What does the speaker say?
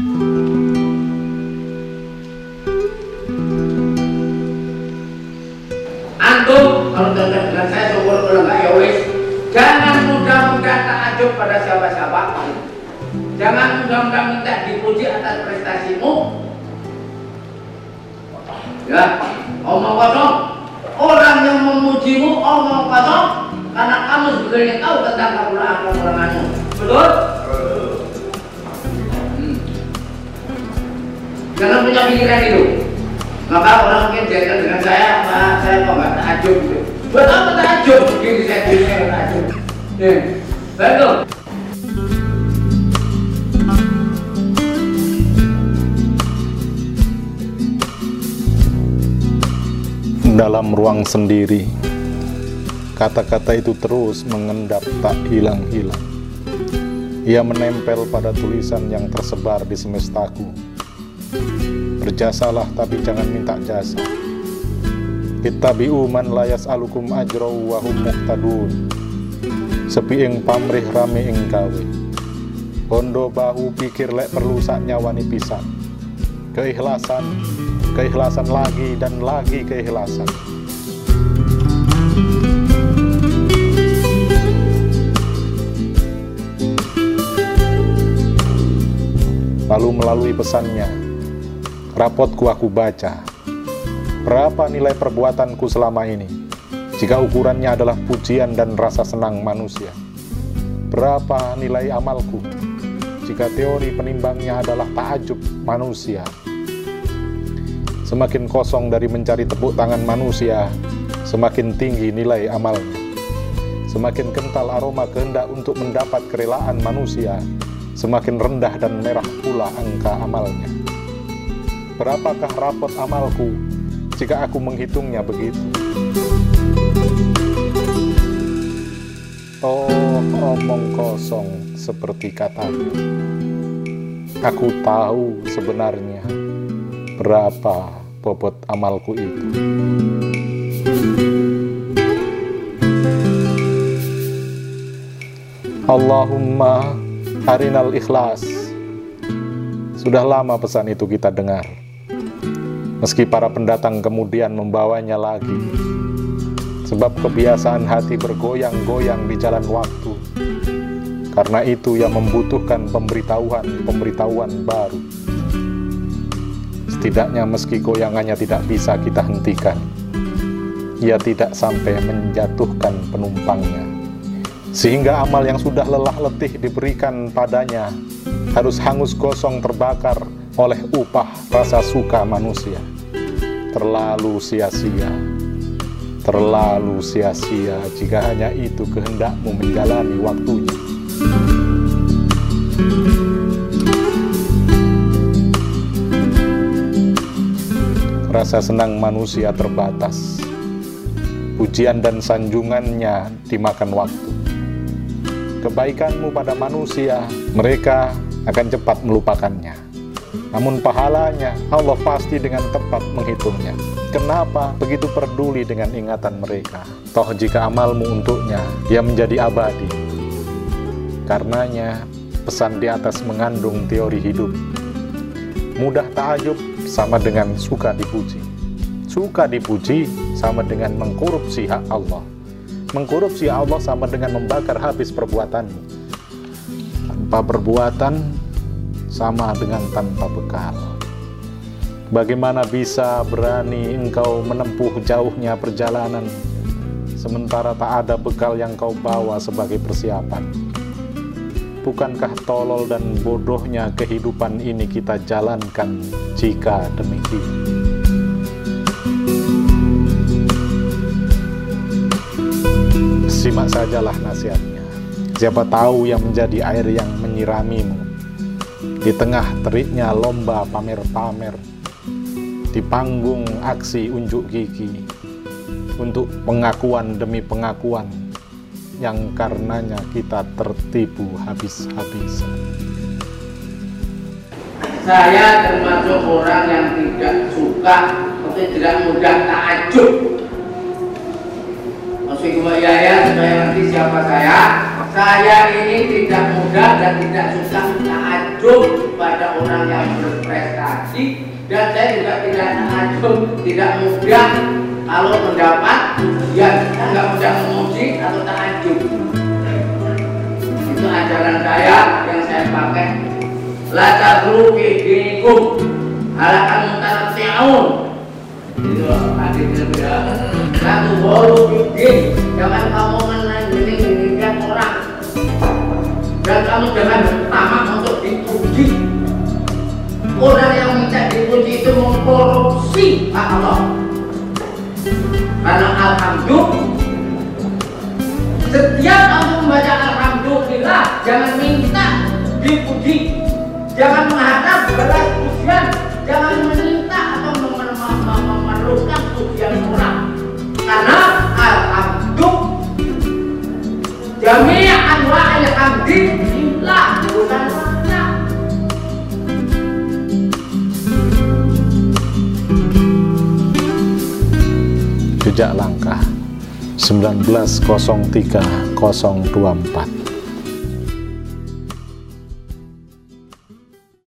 Antum kalau dengan saya syukur kalau enggak ya wis. Jangan mudah-mudah takjub pada siapa-siapa. Jangan mudah-mudah minta dipuji atas prestasimu. Ya, omong kosong. Orang yang memujimu omong kosong karena kamu sebetulnya tahu tentang kekurangan-kekuranganmu. Betul? Jangan punya pikiran itu. Maka orang mungkin jadikan dengan saya, Pak, saya kok nggak takjub gitu. Buat apa takjub? Begini saya dunia takjub. Nih, betul. dalam ruang sendiri. Kata-kata itu terus mengendap tak hilang-hilang. Ia menempel pada tulisan yang tersebar di semestaku. Berjasalah tapi jangan minta jasa. Ittabi'u man layas alukum ajrau wa hum muhtadun. Sepi ing pamrih rame ing gawe. Bondo bahu pikir lek perlu sak nyawani pisan. Keikhlasan keikhlasan lagi dan lagi keikhlasan. Lalu melalui pesannya, rapotku aku baca. Berapa nilai perbuatanku selama ini? Jika ukurannya adalah pujian dan rasa senang manusia. Berapa nilai amalku? Jika teori penimbangnya adalah takjub manusia. Semakin kosong dari mencari tepuk tangan manusia, semakin tinggi nilai amalnya. Semakin kental aroma kehendak untuk mendapat kerelaan manusia, semakin rendah dan merah pula angka amalnya. Berapakah rapot amalku jika aku menghitungnya begitu? Oh, omong kosong seperti katanya. Aku tahu sebenarnya berapa bobot amalku itu. Allahumma arinal ikhlas. Sudah lama pesan itu kita dengar. Meski para pendatang kemudian membawanya lagi. Sebab kebiasaan hati bergoyang-goyang di jalan waktu. Karena itu yang membutuhkan pemberitahuan-pemberitahuan baru. Setidaknya meski goyangannya tidak bisa kita hentikan, ia tidak sampai menjatuhkan penumpangnya. Sehingga amal yang sudah lelah letih diberikan padanya harus hangus gosong terbakar oleh upah rasa suka manusia. Terlalu sia-sia, terlalu sia-sia jika hanya itu kehendakmu menjalani waktunya. Rasa senang manusia terbatas. Pujian dan sanjungannya dimakan waktu. Kebaikanmu pada manusia, mereka akan cepat melupakannya. Namun pahalanya, Allah pasti dengan tepat menghitungnya. Kenapa begitu peduli dengan ingatan mereka? Toh jika amalmu untuknya, dia menjadi abadi. Karenanya, pesan di atas mengandung teori hidup. Mudah takjub sama dengan suka dipuji. Suka dipuji sama dengan mengkorupsi hak Allah. Mengkorupsi Allah sama dengan membakar habis perbuatanmu. Tanpa perbuatan sama dengan tanpa bekal. Bagaimana bisa berani engkau menempuh jauhnya perjalanan sementara tak ada bekal yang kau bawa sebagai persiapan? Bukankah tolol dan bodohnya kehidupan ini kita jalankan jika demikian? Simak sajalah nasihatnya. Siapa tahu yang menjadi air yang menyiramimu di tengah teriknya lomba pamer-pamer di panggung aksi unjuk gigi untuk pengakuan demi pengakuan yang karenanya kita tertipu habis-habisan. Saya termasuk orang yang tidak suka atau tidak mudah takjub. Maksudnya ya ya supaya nanti siapa saya. Saya ini tidak mudah dan tidak suka takjub pada orang yang berprestasi dan saya juga tidak takjub, tidak mudah kalau mendapat ujian, saya nggak mudah memuji atau takjub. Itu ajaran saya yang saya pakai. La taglu fi dinikum halakan mutanati'un. Itu hadisnya beda. La tughalu fi din. Jangan kamu menandingi orang. Dan kamu jangan Allah. Karena alhamdulillah setiap kamu membaca alhamdulillah jangan minta dipuji. Jangan menghadap beras pujian, jangan meminta atau mem- mem- mem- memerlukan pujian orang. Karena alhamdulillah Jami'a Jejak langkah. 1903 024